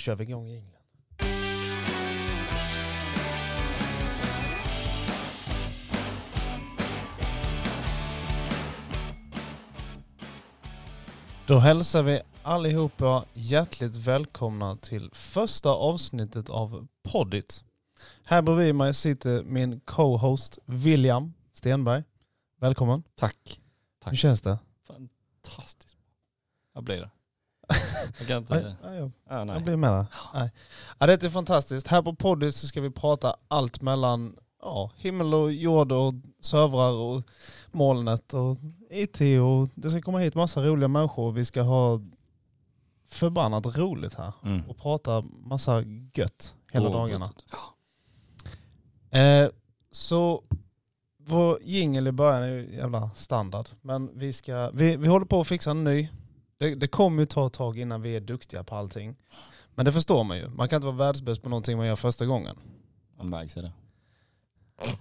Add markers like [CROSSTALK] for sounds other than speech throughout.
kör vi igång jingeln. Då hälsar vi allihopa hjärtligt välkomna till första avsnittet av Poddit. Här bredvid mig sitter min co-host William Stenberg. Välkommen. Tack. Tack. Hur känns det? Fantastiskt. Jag blir det. Jag kan inte... nej, jag, Ja, nej. jag blir med där. Nej. Ja, det är fantastiskt. Här på Poddit så ska vi prata allt mellan ja, himmel och jord och servrar och molnet och IT och det ska komma hit massa roliga människor. Vi ska ha förbannat roligt här Mm. och prata massa gött hela Åh, dagarna. Eh, så vår jingel i början är ju jävla standard. Men vi, ska, vi, vi håller på att fixa en ny. Det, det kommer ju ta ett tag innan vi är duktiga på allting. Men det förstår man ju. Man kan inte vara världsbäst på någonting man gör första gången. Man märks det. [LAUGHS]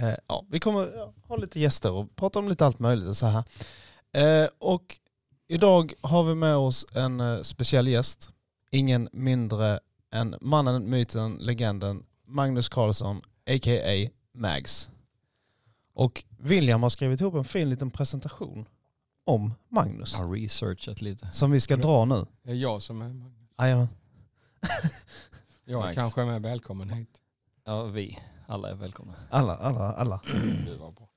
Eh, ja, vi kommer ha lite gäster och prata om lite allt möjligt och så här. Eh, och idag har vi med oss en eh, speciell gäst. Ingen mindre än mannen, myten, legenden Magnus Karlsson, a.k.a. Mags. Och William har skrivit ihop en fin liten presentation om Magnus. Jag har researchat lite. Som vi ska dra nu. Det är jag som är Magnus. Jajamän. [LAUGHS] Jag Nice. kanske är med välkommen hit. Ja, vi. Alla är välkomna. Alla, alla, alla. [CLEARS THROAT] Det var bra.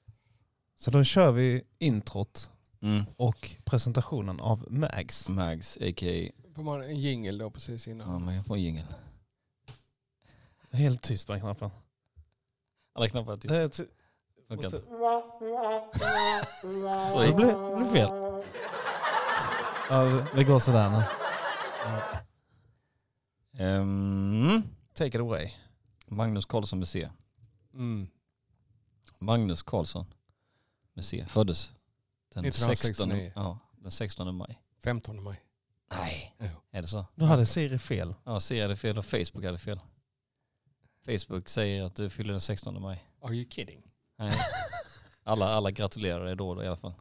Så då kör vi introt Mm. och presentationen av Mags. Mags, a.k.a. Får man en jingle då precis Ja, innan? men jag får jingel. Helt tyst på den knappen. Alla knappar är tysta. Funkar inte. Så det gick blev, det blev fel. Ja, det- det går sådär nu. Ehm, Take it away. Magnus Karlsson med C. Mm. Magnus Karlsson med C. Föddes den 16, 1969. ja, den 16 maj. 15 maj. Nej, Jo. är det så? Då hade Siri fel. Ja, C hade fel och Facebook hade fel. Facebook säger att du fyller den 16 maj. Are you kidding? Nej. Alla, alla gratulerar dig då, då i alla fall.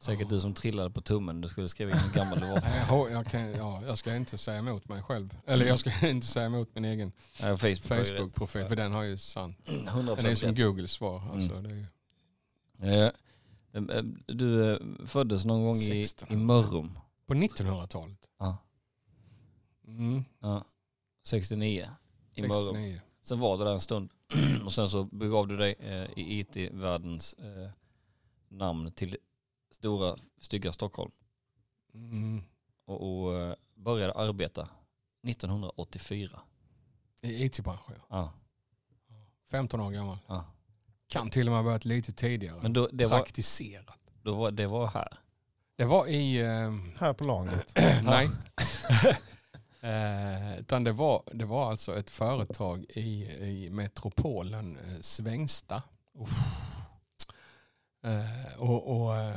Säkert du som trillade på tummen, du skulle skriva in hur gammal du var. Jag, kan, ja, jag ska inte säga emot mig själv. Eller jag ska [LAUGHS] inte säga emot min egen Nej, Facebook, Facebook-profil. För den har ju. 100% Den är som. Googles svar. Alltså, Mm. det är ju, Eh, eh, Du eh, föddes någon gång i, 16. i Mörrum. på 1900-talet. Ja, Mm. ja. 69 i Mörrum. 69. Sen var du där en stund och sen så begav du dig eh, i IT-världens eh, namn till stora stygga Stockholm Mm. och, och eh, började arbeta 1984. I IT-branschen ja. Ja, 15 år gammal. ja. Kan till och med ha börjat lite tidigare. Men då, det, var, Praktiserat. då var, det var här. Det var i... ehm, Här på laget. [CLEARS THROAT] Nej. [LAUGHS] eh, utan det var, det var alltså ett företag i, i metropolen eh, Svängsta. Eh, och och eh,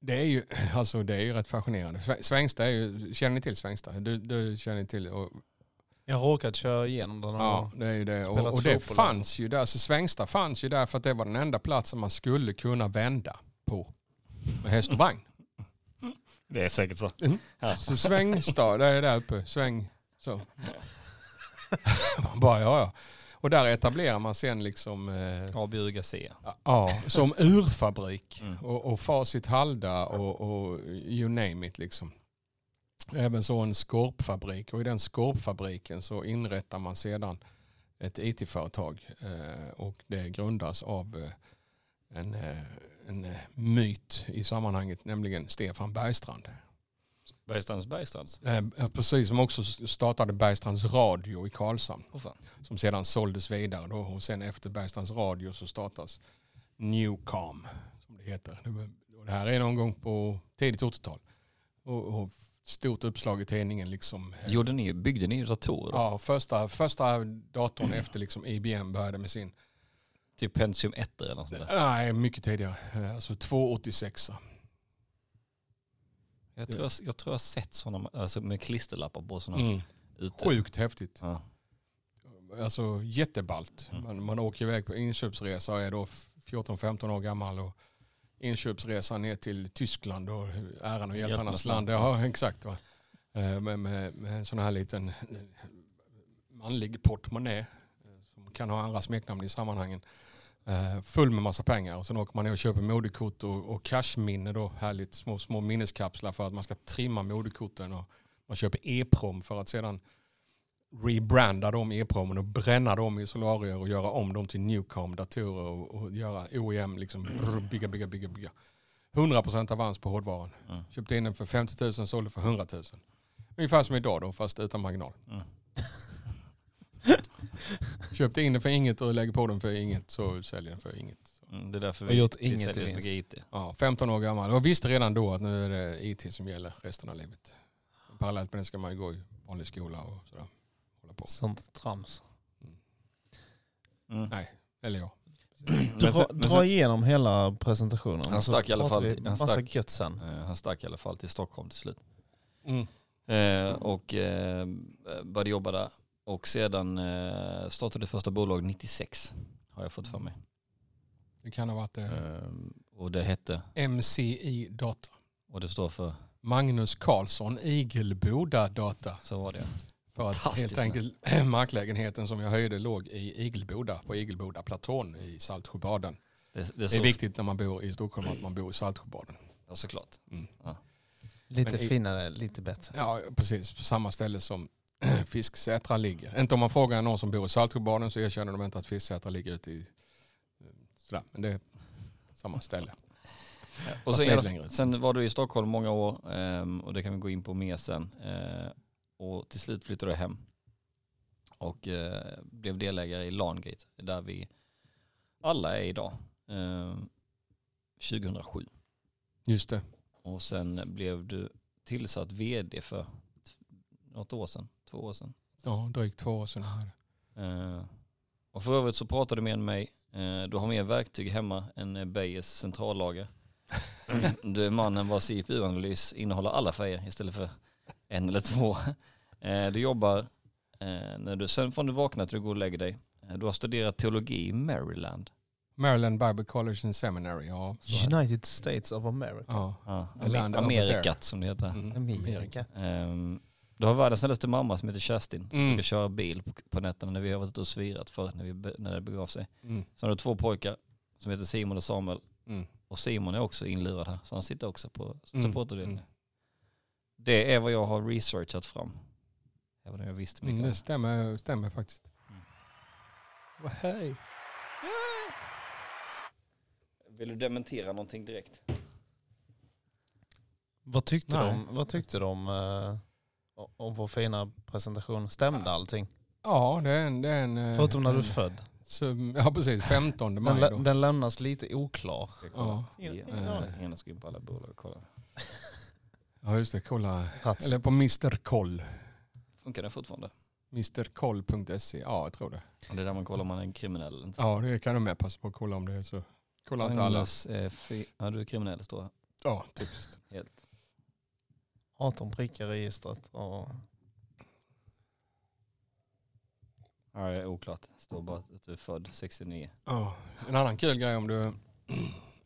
det är ju [CLEARS THROAT] alltså det är ju rätt fascinerande. Svä- Svängsta är ju, känner ni till Svängsta? Du, du känner till, och, Jag har råkat köra igenom den. ja det är ju det. Och, och det fanns ju där, så Svängsta fanns ju där för att det var den enda platsen man skulle kunna vända på med häst och vagn. Det är säkert så. Mm. Ja. Så Svängstad, det är där uppe. Sväng, så. Man [LAUGHS] bara, ja, ja. Och där etablerar man sen liksom, eh, A, Bjuga, C. ja, som urfabrik. Mm. Och, och Facit Halda och, och you name it liksom. Även så en skorpfabrik och i den skorpfabriken så inrättar man sedan ett IT-företag eh, och det grundas av eh, en, eh, en eh, myt i sammanhanget, nämligen Stefan Bergstrand. Bergstrands Bergstrands. Eh, precis som också startade Bergstrands Radio i Karlshamn. Fan. Som sedan såldes vidare då. Och sen efter Bergstrands Radio så startas Newcom. Som det heter. Det här är någon gång på tidigt 80-tal. Och, och stort uppslag i tidningen liksom. eh, Gjorde ni, byggde ni datorer då? Ja, första, första datorn efter liksom IBM började med sin. Typ Pentium 1 eller något sånt där. Nej, mycket tidigare. Eh, Alltså 286. Jag tror jag, jag, tror jag har sett sådana alltså med klisterlappar på sådana Mm. ute. Sjukt häftigt. Ja. Alltså jättebalt. Mm. Man, man åker iväg på inköpsresa och är då 14-15 år gammal och inköpsresa ner till Tyskland och äran och hjältarnas land. Ja, exakt. Va? Eh, Med, med, med en sån här liten eh, manlig portmonnä som kan ha andra smeknamn i sammanhangen. Eh, Full med massa pengar och sen åker man ner och köper modekort och, och cashminne då, härligt små, små minneskapslar för att man ska trimma modekorten och man köper e-prom för att sedan rebranda de e-promen och bränna dem i solarier och göra om dem till Newcom-datorer och, och göra OEM, liksom brr, bygga, bygga, bygga, bygga. 100% avans på hårdvaran. Mm. Köpte in den för 50 000, sålde för 100 000. Ungefär som idag då, fast utan marginal. Mm. [LAUGHS] [LAUGHS] Köpte in den för inget och lägger på den för inget så säljer den för inget. Mm, det är därför vi, gjort vi inget i säljer så mycket IT. ja, 15 år gammal. Och visste redan då att nu är det IT som gäller resten av livet. Parallellt med det ska man ju gå i vanlig skola och sådär. Hålla på. Sånt trams. Mm. Nej, eller ja. Dra, sen- dra sen- igenom hela presentationen. Han stack i alla fall han stack. gött sen. Eh, Han stack i alla fall till Stockholm till slut. Mm. Eh, och eh, började jobba där. Och sedan eh, startade första bolag 96 har jag fått för mig. Det kan ha varit eh, Eh, och det hette, MCI Data. och det står för, Magnus Karlsson, Igelboda Data. så var det. För att helt enkelt [CLEARS THROAT] marklägenheten som jag höjde låg i Igelboda, på Igelboda platån i Saltsjöbaden. Det, det, Det är viktigt när man bor i Stockholm att man bor i Saltsjöbaden. Ja, såklart. Lite Men i- finare, lite bättre. Ja, precis. På samma ställe som [CLEARS THROAT] Fisksätra ligger. Inte om man frågar någon som bor i Saltsjöbaden så erkänner de inte att Fisksätra ligger ute i... Sådär. Men det är samma ställe. [LAUGHS] Och Fast sen, sen var du i Stockholm många år ehm, och det kan vi gå in på mer sen. Eh, och till slut flyttade du hem och eh, blev delägare i Langate där vi alla är idag. Ehm, 2007. Just det. Och sen blev du tillsatt vd för något år sedan, två år sedan. Ja, drygt två år sedan. Här. Eh, och för övrigt så pratade du med mig, eh, du har mer verktyg hemma än eh, Beijers centrallager. [LAUGHS] Du är mannen vars CFU-analys innehåller alla färger istället för en eller två. Eh, du jobbar, eh, när du, sen får du vakna till du går och lägger dig. Eh, du har studerat teologi i Maryland. Maryland Bible College and Seminary. Ja. United States of America. ja. Ja, Amerikat som det heter. Mm. Amerika. Ehm, du har världens snällaste mamma som heter Kerstin. Som Mm. brukar köra bil på, på nätterna när vi har varit ute och svirat för när, vi, när det begav sig. Mm. Sen har du två pojkar som heter Simon och Samuel. Mm. Och Simon är också inlurad här, så han sitter också på Mm. supporterdelen. Mm. Det är vad jag har researchat fram. Även om jag visste mycket Mm, det stämmer, stämmer faktiskt. Mm. Vad hej. Vill du dementera någonting direkt? Vad tyckte Nej. du om, vad tyckte om, eh, om vår fina presentation? Stämde allting? Ja, det är en... Det är en eh, Förutom när du är en- född. så- Ja, precis. 15 Den, maj lä- då. den lämnas lite oklar. Ja. Eh. Gärna ska in på alla bolag och kolla. [LAUGHS] Ja, just det. Kolla. Plats. Eller på Mr. Koll. Funkar det fortfarande? Mrkoll.se. Ja, jag tror det. Ja, Det är där man kollar om man är en kriminell eller inte. Ja, det kan du med passa på att kolla om det är så. Kolla inte alla. Är Ja, du är kriminell står det. Ja, typiskt. Helt. 18 prickar i registret. Och Ja, det är oklart. Det står bara att du är född 69. Ja. En annan kul grej om du... [CLEARS THROAT]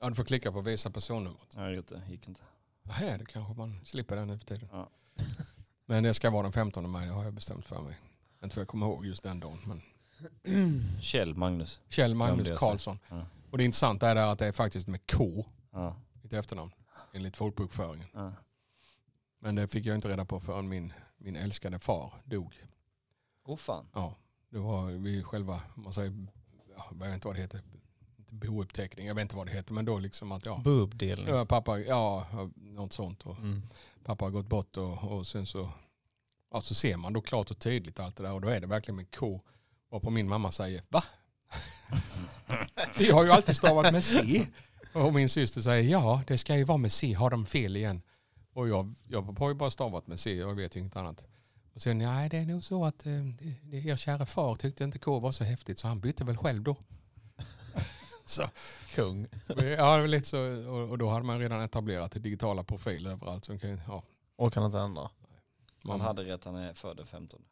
Ja, du får klicka på visa personnumret. Nej, det gick inte. gick inte. Nej, det kanske man slipper den nu för tiden. Ja. [LAUGHS] Men det ska vara den 15 maj, det har jag bestämt för mig. Inte för jag kommer ihåg just den dagen. Men [CLEARS THROAT] Kjell Magnus. Kjell Magnus Karlsson. Ja. Och det intressanta är att det är faktiskt med K, Ja. mitt efternamn, enligt folkbokföringen. Ja. Men det fick jag inte reda på förrän min, min älskade far dog. Oh fan. Ja, det var vi själva, man säger, ja, jag vet inte vad det heter, bouppteckning, jag vet inte vad det heter, men då liksom att ja, Bouppdelning. ja pappa, ja, något sånt. Och Mm. pappa har gått bort och, och sen så, ja, så ser man då klart och tydligt allt det där och då är det verkligen med K. Och på min mamma säger, va? [LAUGHS] Vi har ju alltid stavat med C. Och min syster säger, ja det ska ju vara med C, har de fel igen? Och jag, jag har ju bara stavat med C, jag vet ju inget annat. Och sen, nej det är nog så att eh, er kära far tyckte inte K var så häftigt så han bytte väl själv då. [LAUGHS] så, Kung. ja, det var lite så, och, och då hade man redan etablerat digitala profiler överallt. Så kan, ja, Och kan inte ändra. Man man, hade rätt, han är född den 15.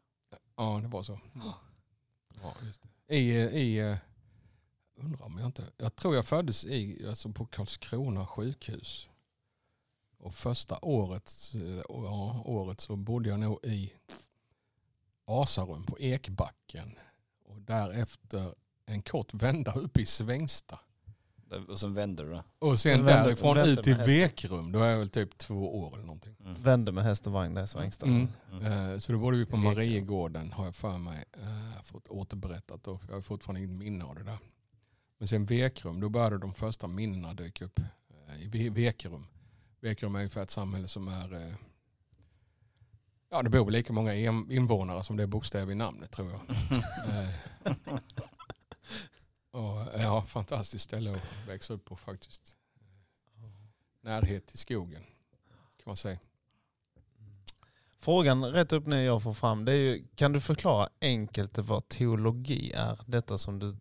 Ja, det var så. Ja, just det. I, eh, i, eh, undrar om jag inte, jag tror jag föddes i, alltså på Karlskrona sjukhus. Och första året, ja, året så bodde jag nog i Asarum på Ekbacken. Och därefter en kort vända upp i Svängsta. Där- Och sen vänder du det. Och sen Men vänder- därifrån vänder ut till. Vekrum. Då är jag väl typ två år eller någonting. Mm. Vände med häst och vagn, det är svängsta. Mm. Mm. Eh, Så då bodde vi på. Mariegården har jag för mig eh, fått återberättat. Och jag har fortfarande inget minne av det där. Men sen Vekrum, då började de första minnena dyka upp eh, i Ve- Vekrum. Vekrum är ungefär ett samhälle som är... eh, Ja, det bor lika många in- invånare som det är bokstäver i namnet tror jag. [LAUGHS] Eh, och, ja, fantastiskt ställe att växa upp på faktiskt. Närhet till skogen kan man säga. Frågan rätt upp ner jag får fram, det är ju, kan du förklara enkelt vad teologi är? Detta som du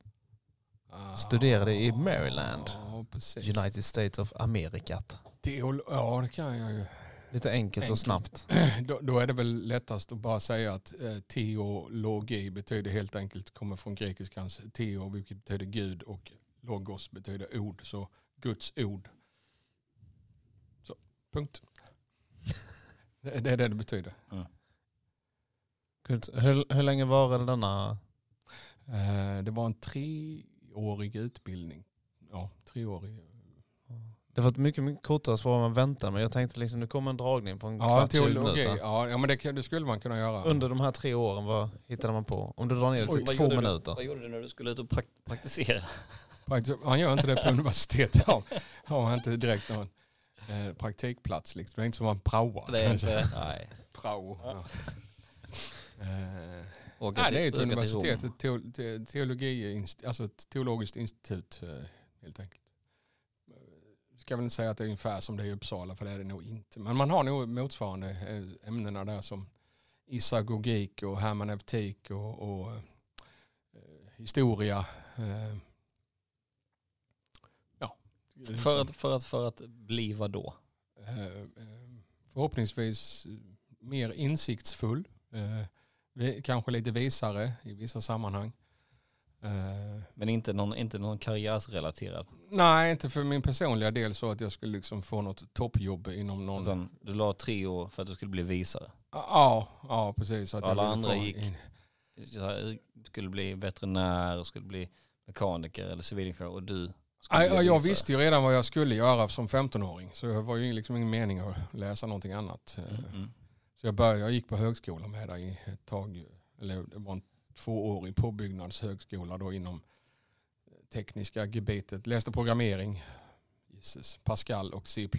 Studerade i Maryland. Precis. United States of America. Teol- ja, det kan jag ju. Lite enkelt, och Enkelt. snabbt. [CLEARS THROAT] Då, då är det väl lättast att bara säga att eh, teologi betyder helt enkelt, kommer från grekiskans teo, vilket betyder Gud, och logos betyder ord. Så Guds ord. Så, punkt. Det det är det det betyder. Gud, Hur, hur länge varade denna? Eh, Det var en treårig utbildning. Ja, treårig. Det var ett mycket, mycket kortare svar än man väntade mig. Jag tänkte liksom, nu kommer en dragning på en Ja, kvart, 20 teologi. Ja, ja men det, det skulle man kunna göra. Under de här tre åren, vad hittade man på? Om du drar ner det Oj, till Vad två minuter. Du, vad gjorde du när du skulle ut och prak praktisera? Han gör inte det på universitetet. Ja, har han inte direkt någon eh, praktikplats. Liksom. Det är inte som man praoar. Det är inte... [LAUGHS] Nej. Prao. Ja. Eh, nej, det är ett universitet, ett teo, te, teologi, alltså ett teologiskt institut eh, helt enkelt. Ska väl inte säga att det är ungefär som det är i Uppsala, för det är det nog inte. Men man har nog motsvarande eh, ämnena där som isagogik och hermeneutik och, och eh, historia. Eh, ja. För att, för, att, för att bli vad då? Eh, eh, förhoppningsvis mer insiktsfull. Eh, kanske lite visare i vissa sammanhang. Eh, Men inte någon, inte någon karriärsrelaterad. nej, inte för min personliga del så att jag skulle liksom få något toppjobb inom någon... Utan du la tre år för att du skulle bli visare. Ja, ja precis. Så Att Alla jag andra gick. in- skulle bli veterinär skulle bli mekaniker eller civilingenjör och du ja, jag visare. visste ju redan vad jag skulle göra som 15-åring. Så det var ju liksom ingen mening att läsa någonting annat. Mm, mm. Så jag, började, jag gick på högskola med det i ett tag. Eller det var en tvåårig påbyggnadshögskola då inom tekniska gebitet. Läste programmering, Jesus, Pascal och C++.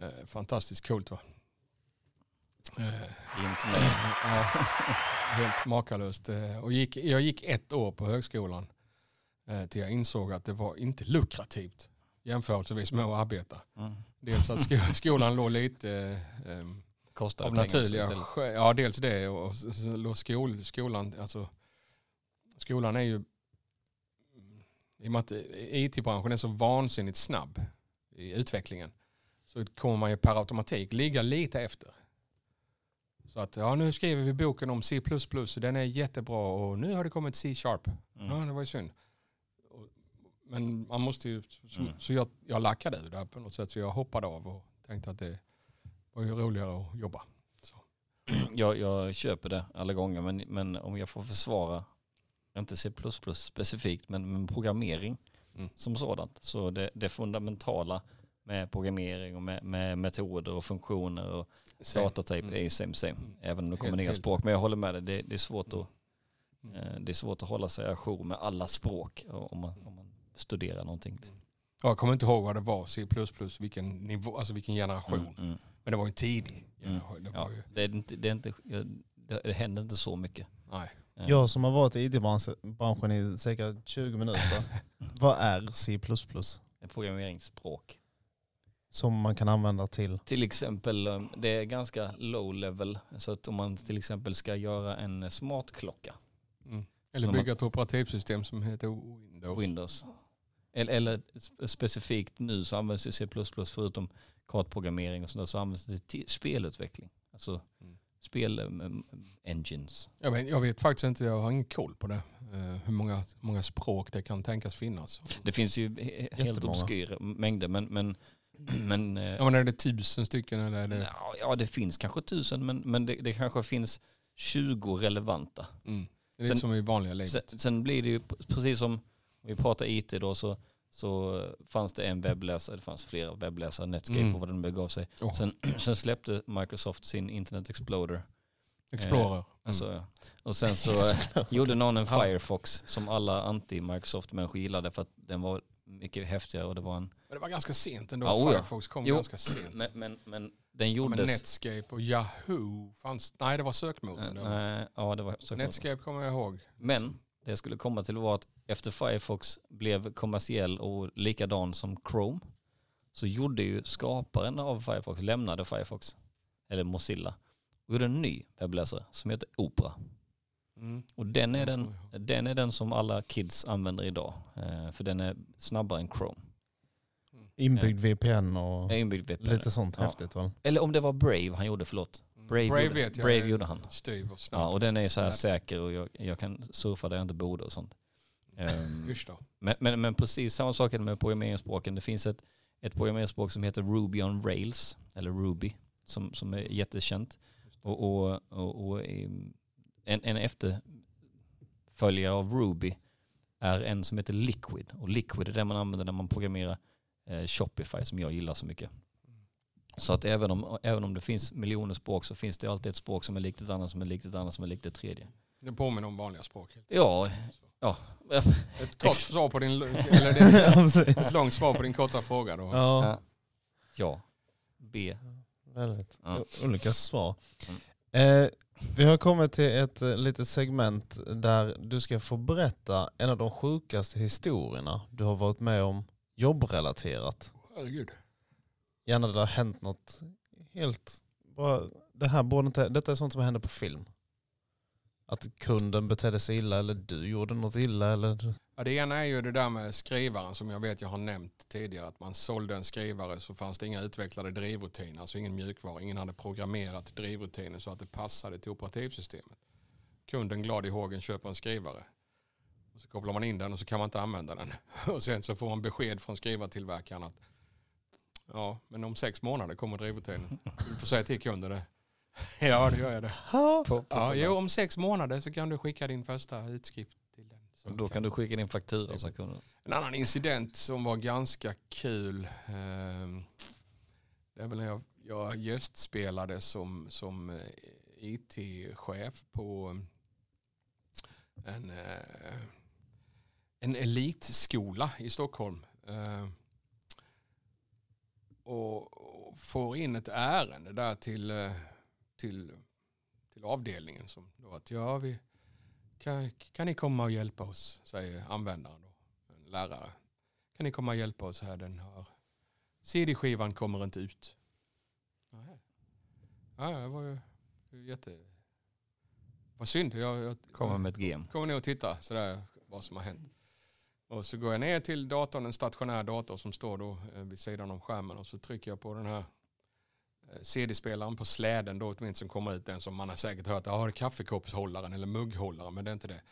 Eh, fantastiskt coolt va? Eh, Inte ja, helt makalöst. Eh, Och gick, jag gick ett år på högskolan eh, till jag insåg att det var inte lukrativt jämförelsevis med att arbeta. Mm. Dels att sko- skolan låg lite eh, Kostar av naturliga skäl. Ja, dels det och skol, skolan, alltså skolan är ju i och med att IT-branschen är så vansinnigt snabb i utvecklingen så kommer man ju per automatik ligga lite efter. Så att ja, nu skriver vi boken om C++, den är jättebra och nu har det kommit C-sharp. Ja, Mm. det var ju synd. Och- Men man måste ju, så, Mm. så jag, jag lackade ur där på något sätt så jag hoppade av och tänkte att det var ju roligare att jobba. [CLEARS THROAT] Jag, jag köper det alla gånger men, men om jag får försvara, inte C++ specifikt, men, men programmering Mm. som sådant. Så det, det fundamentala med programmering och med, med metoder och funktioner och Sen- datatyp Mm. är ju same same. Mm. Även om det kommer nya språk. Men jag håller med dig, det, det, är svårt att, Mm. eh, det är svårt att hålla sig ajour med alla språk om man, om man studerar någonting. Jag kommer inte ihåg vad det var, C++, vilken nivå, alltså vilken generation. Mm, mm. Men det var ju tidig Mm. generation. Det var ju, det, är inte, det, är inte, det, det händer inte så mycket. nej. Eh, Jag som har varit i IT-branschen i cirka 20 minuter. [LAUGHS] vad är C++? Ett programmeringsspråk. Som man kan använda till? Till exempel, eh, det är ganska low level. Så att om man till exempel ska göra en smartklocka, Mm. Eller bygga ett operativsystem som heter Windows. Windows. Eller, eller spe- specifikt nu så används ju C++ förutom kartprogrammering och sånt där, så används det till spelutveckling. Alltså Mm. spel-engines. Jag vet, jag vet faktiskt inte, jag har ingen koll på det. Eh, hur många, många språk det kan tänkas finnas. Det finns ju he- helt Jättemånga. obskyra mängder men, men, men eh, Ja, men är det tusen stycken eller är det... ja, det finns kanske tusen men, men det, det kanske finns 20 relevanta. Mm. Det är Sen- som i vanliga livet. Sen, sen blir det ju precis som om vi pratar IT då så, så fanns det en webbläsare, det fanns flera webbläsare, Netscape Mm. och vad den begav sig. Åh. Sen, [CLEARS THROAT] sen släppte Microsoft sin Internet Explorer. Explorer. Mm. Alltså, och sen så [LAUGHS] eh, gjorde någon en. Firefox som alla anti-Microsoft-människor gillade för att den var mycket häftigare och det var en... Men det var ganska sent ändå. Ja, oh. Firefox kom Jo. ganska sent. Men, men, men den Ja, men gjordes... Netscape och Yahoo fanns... Nej, det var sökmotorn. Eh, då. nej, ja, det var så Netscape kommer jag ihåg. Men det jag skulle komma till var att efter Firefox blev kommersiell och likadan som Chrome så gjorde ju skaparen av Firefox, lämnade Firefox, eller Mozilla, och gjorde en ny webbläsare som heter Opera. Mm. Och den är den, den är den som alla kids använder idag. Eh, för den är snabbare än Chrome. Inbyggd VPN och inbyggd VPN. lite sånt Ja. häftigt väl? Eller om det var Brave han gjorde, förlåt. Brave, Brave gjorde, vet jag. Brave gjorde han. Och snabb. Ja, och den är så här säker och jag, jag kan surfa där jag inte borde och sånt. Ehm. [LAUGHS] Men, men, men precis samma sak är det med programmeringsspråken. Det finns ett, ett programmeringsspråk som heter Ruby on Rails, eller Ruby, som, som är jättekänt. Och, och, och, och em, en, en efterföljare av Ruby är en som heter Liquid. Och Liquid är det man använder när man programmerar eh, Shopify som jag gillar så mycket. Så att även om, även om det finns miljoner språk så finns det alltid ett språk som är likt ett annat som är likt ett annat som är likt ett tredje. Det påminner om vanliga språk. Ja, ja. Ett kort svar på din... [LAUGHS] Eller det ett långt svar på din korta fråga då. Ja, Ja. B. väldigt Ja. olika svar. Mm. Eh, vi har kommit till ett eh, litet segment där du ska få berätta en av de sjukaste historierna du har varit med om jobbrelaterat. Herregud. Gärna där det har hänt något helt... Bara, det här borde inte, detta är sånt som händer på film. Att kunden betedde sig illa eller du gjorde något illa eller... Ja, det ena är ju det där med skrivaren som jag vet jag har nämnt tidigare. Att man sålde en skrivare så fanns det inga utvecklade drivrutiner. Alltså ingen mjukvara. Ingen hade programmerat drivrutiner så att det passade till operativsystemet. Kunden glad i hågen köper en skrivare. Och så kopplar man in den och så kan man inte använda den. [LAUGHS] Och sen så får man besked från skrivartillverkaren att ja, men om sex månader kommer drivrutinen. Du får säga till kunden det. [LAUGHS] Ja, det gör jag det. Ja, jo, om sex månader så kan du skicka din första utskrift till den. Så Då kan du skicka din faktura så kan du... en annan incident som var ganska kul. ehm, Det är väl när jag, jag gästspelade som, som eh, IT-chef på en, eh, en elitskola i Stockholm. Eh, Och och får in ett ärende där till, eh, till, till avdelningen. Som då att ja, vi, kan, kan ni komma och hjälpa oss, säger användaren. Då, en lärare. Kan ni komma och hjälpa oss här? Den har CD-skivan kommer inte ut. Ja, det var ju jätte... Vad synd. Jag, jag Kommer med ett game. kommer ner och tittar sådär vad som har hänt. Och så går jag ner till datorn, en stationär dator som står då eh, vid sidan om skärmen och så trycker jag på den här CD-spelaren på släden då, minst som kommer ut den som man har säkert hört, ja det är kaffekoppshållaren eller mugghållaren men det är inte det.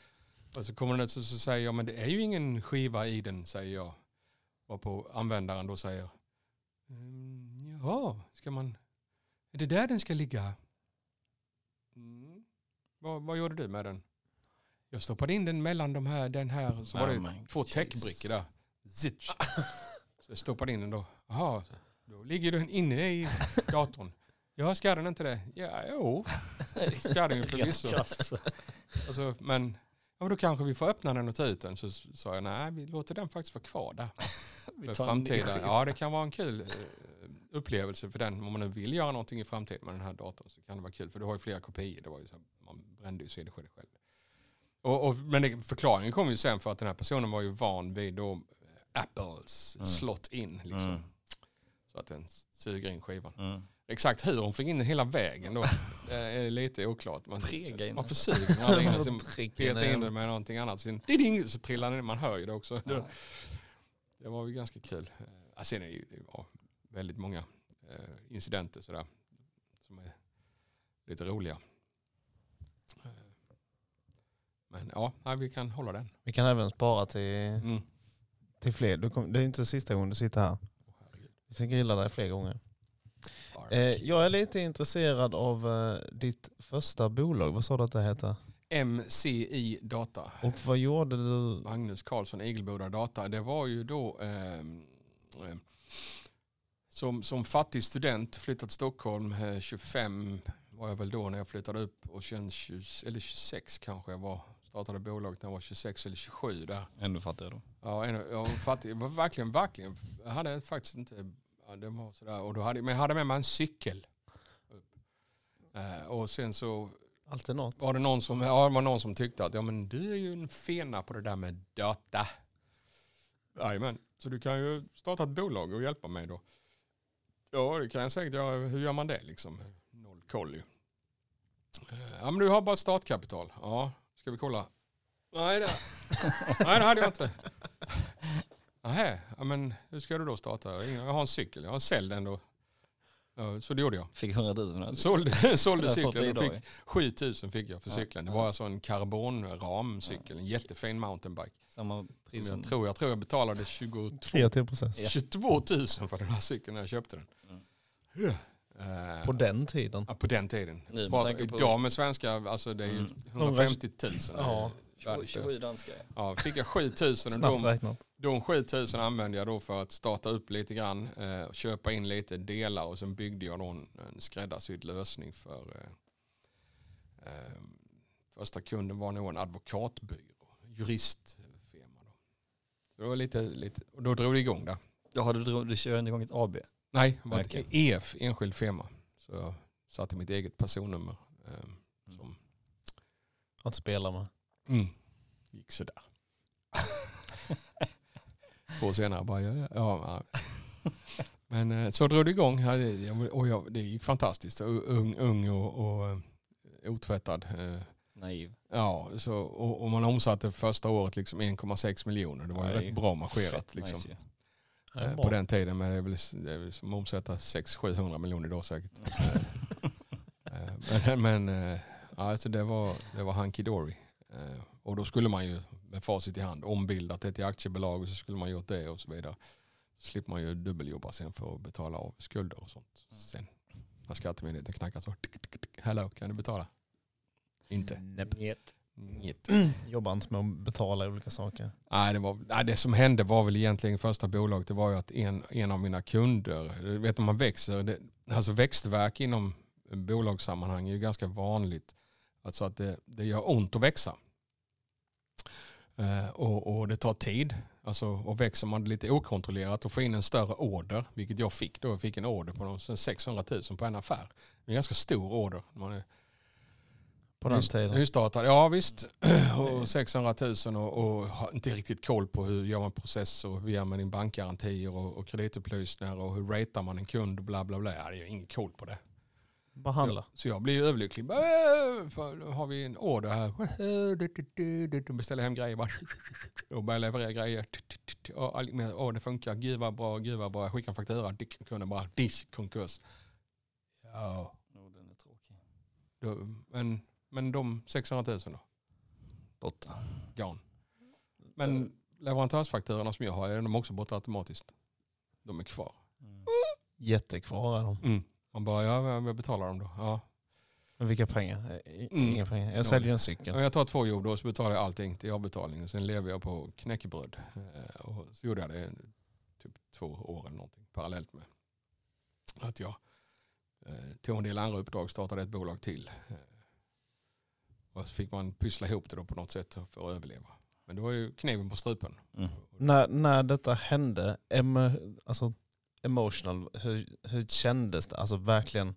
Och så kommer den ut och så säger jag, men det är ju ingen skiva i den, säger jag. Och på användaren då säger, "Mm, jaha, ska man, är det där den ska ligga? Mm. Vad, vad gjorde du med den? Jag stoppade in den mellan de här, den här, så var Oh det my två täckbrickor där. Zitch. [LAUGHS] Så jag stoppade in den då. Jaha, då ligger den inne i datorn. Ja, ska den inte det? Ja, jo. Ska den ju [LAUGHS] förvisso. Alltså, men ja, då kanske vi får öppna den och ta ut den. Så sa jag, nej, vi låter den faktiskt vara kvar där. [LAUGHS] För skiva. Ja, det kan vara en kul eh, upplevelse för den. Om man nu vill göra någonting i framtiden med den här datorn så kan det vara kul. För du har ju flera kopior. Det var ju så här, man brände ju CD-skivor själv. Och, och, men det, förklaringen kom ju sen för att den här personen var ju van vid då eh, Apples Mm. slot in. Liksom. Mm. Att den suger in skivan. Mm. Exakt hur hon fick in den hela vägen då [LAUGHS] det är lite oklart. Man, suger den aldrig in den? Petar in är- den med någonting annat. Sen ding, så trillar den. Man hör ju det också. Ja. Det var ju ganska kul. Eh, Sen är det ju väldigt många eh, incidenter sådär. Som är lite roliga. Eh, Men ja, nej, vi kan hålla den. Vi kan även spara till, Mm. till fler. Du kom, det är inte sista gången du sitter här. Vi ska grilla dig fler gånger. Eh, jag är lite intresserad av eh, ditt första bolag. Vad sa du att det heter? MCI Data. Och vad gjorde du? Magnus Karlsson, Igelboda Data. Det var ju då eh, eh, som, som fattig student flyttat till Stockholm. Eh, 25 var jag väl då när jag flyttade upp och sen 20, eller 26 kanske jag var. Startade bolaget när jag var 26 eller 27 där. Ändå fattar jag då. Ja, en- jag var fattig. Jag var verkligen, verkligen. Jag hade faktiskt inte, ja, det var sådär. Och då hade, men jag hade med mig en cykel. Eh, och sen så Alltid något. var det någon som, ja, var någon som tyckte att ja, men du är ju en fena på det där med data. Jajamän, så du kan ju starta ett bolag och hjälpa mig då. Ja, det kan jag säkert göra. Hur gör man det liksom? Noll koll ju. Eh, Ja, men du har bara ett startkapital. Ja, ska vi kolla? Nej, det, [LAUGHS] Nej, det hade jag inte. Nähä, ja, men hur ska du då starta? Jag har en cykel, jag har sälj den då. Ja, så det gjorde jag. Fick 100 000 för den här. Sålde, [LAUGHS] sålde cykeln och fick 7000 fick jag för Ja, cykeln. Det var alltså en karbonramcykel, en jättefin mountainbike. Samma pris som... Jag tror, jag tror jag betalade 22, Kreativ process. Ja. 22 000 för den här cykeln när jag köpte den. Mm. Eh, På den tiden. ja, på den tiden. Nu Bara, idag med svenska, alltså det är ju Mm. 150 000. Ja. 27, 27 danska. Ja, fick jag 7000 och de, räknat. de 7000 använde jag då för att starta upp lite grann, eh, köpa in lite delar och sen byggde jag då en, en skräddarsydd lösning för eh, eh, första kunden var nog en advokatbyrå, juristfirma. Då. Så det var lite, lite, och då drog det igång där. Jaha, du, drog- du körde igång ett AB? Nej, det var ett. EF, enskild firma. Så jag satte mitt eget personnummer. Eh, som Att spela med. mm, gick sådär. [LAUGHS] Två år senare bara, ja, ja. Men eh, så drog det igång och jag, det gick fantastiskt. Ung, ung och, och eh, otvättad. eh, Naiv. Ja, så, och, och man omsatte första året liksom 1,6 miljoner. Det var ju rätt bra marscherat. Liksom. nice ju. Eh, på den tiden. Men det är väl, det är väl som att omsätta 600-700 miljoner idag säkert. [LAUGHS] Eh, men men eh, ja, alltså det var, det var hunky dory. Eh, Och då skulle man ju med facit i hand ombildat det till aktiebolag och så skulle man gjort det och så vidare. Så slipper man ju dubbeljobba sen för att betala av skulder och sånt. Sen när skattemyndigheten knackar så. tick, tick, tick, Hello, kan du betala? Inte. Njet. Inget. [CLEARS THROAT] Jobbar inte med att betala olika saker. Nej, det, var, nej, det som hände var väl egentligen första bolaget. Det var ju att en, en av mina kunder, du vet när man växer, det, alltså växtverk inom bolagssammanhang är ju ganska vanligt. Alltså att det, det gör ont att växa. Eh, och, och det tar tid. Alltså, och växer man lite okontrollerat och får in en större order, vilket jag fick då. Jag fick en order på någon 600 000 på en affär. En ganska stor order. Man är, På den Just- tiden. Nystartad, ja visst. [CLEARS THROAT] Och 600 000 och, och har inte riktigt koll på hur gör man process och hur gör man in bankgarantier och, och kreditupplysningar och hur ratear man en kund och bla bla bla. Ja, det är ingen koll på det. Bara handla. Så, jag blir ju överlycklig. "Äh, För har vi en order här. [LAUGHS] Beställer hem grejer bara. [LAUGHS] Och börjar leverera grejer. Och det funkar. Gud vad bra, gud vad bra. Jag skickar en faktura. Dick, Kunden bara, dish, konkurs. Ja, Oh, den är tråkig. då, men, men de 600 000 då? Borta. Gone. Men leverantörsfakturorna som jag har, är de också borta automatiskt? De är kvar. Mm. Jättekvar är de. Man bara, ja, jag betalar dem då. Ja. Men vilka pengar? I- Mm. Inga pengar. Jag säljer en cykel. Ja, Jag tar två jobb då så betalar jag allting till avbetalning. Och sen lever jag på knäckebröd. Eh, Och så gjorde jag det typ två år eller någonting parallellt med att jag eh, tog en del andra uppdrag, startade ett bolag till. Och så fick man pyssla ihop det då på något sätt för att överleva. Men det var ju kniven på strupen. Mm. När, när detta hände, em, alltså emotional, hur, hur kändes det? Alltså verkligen,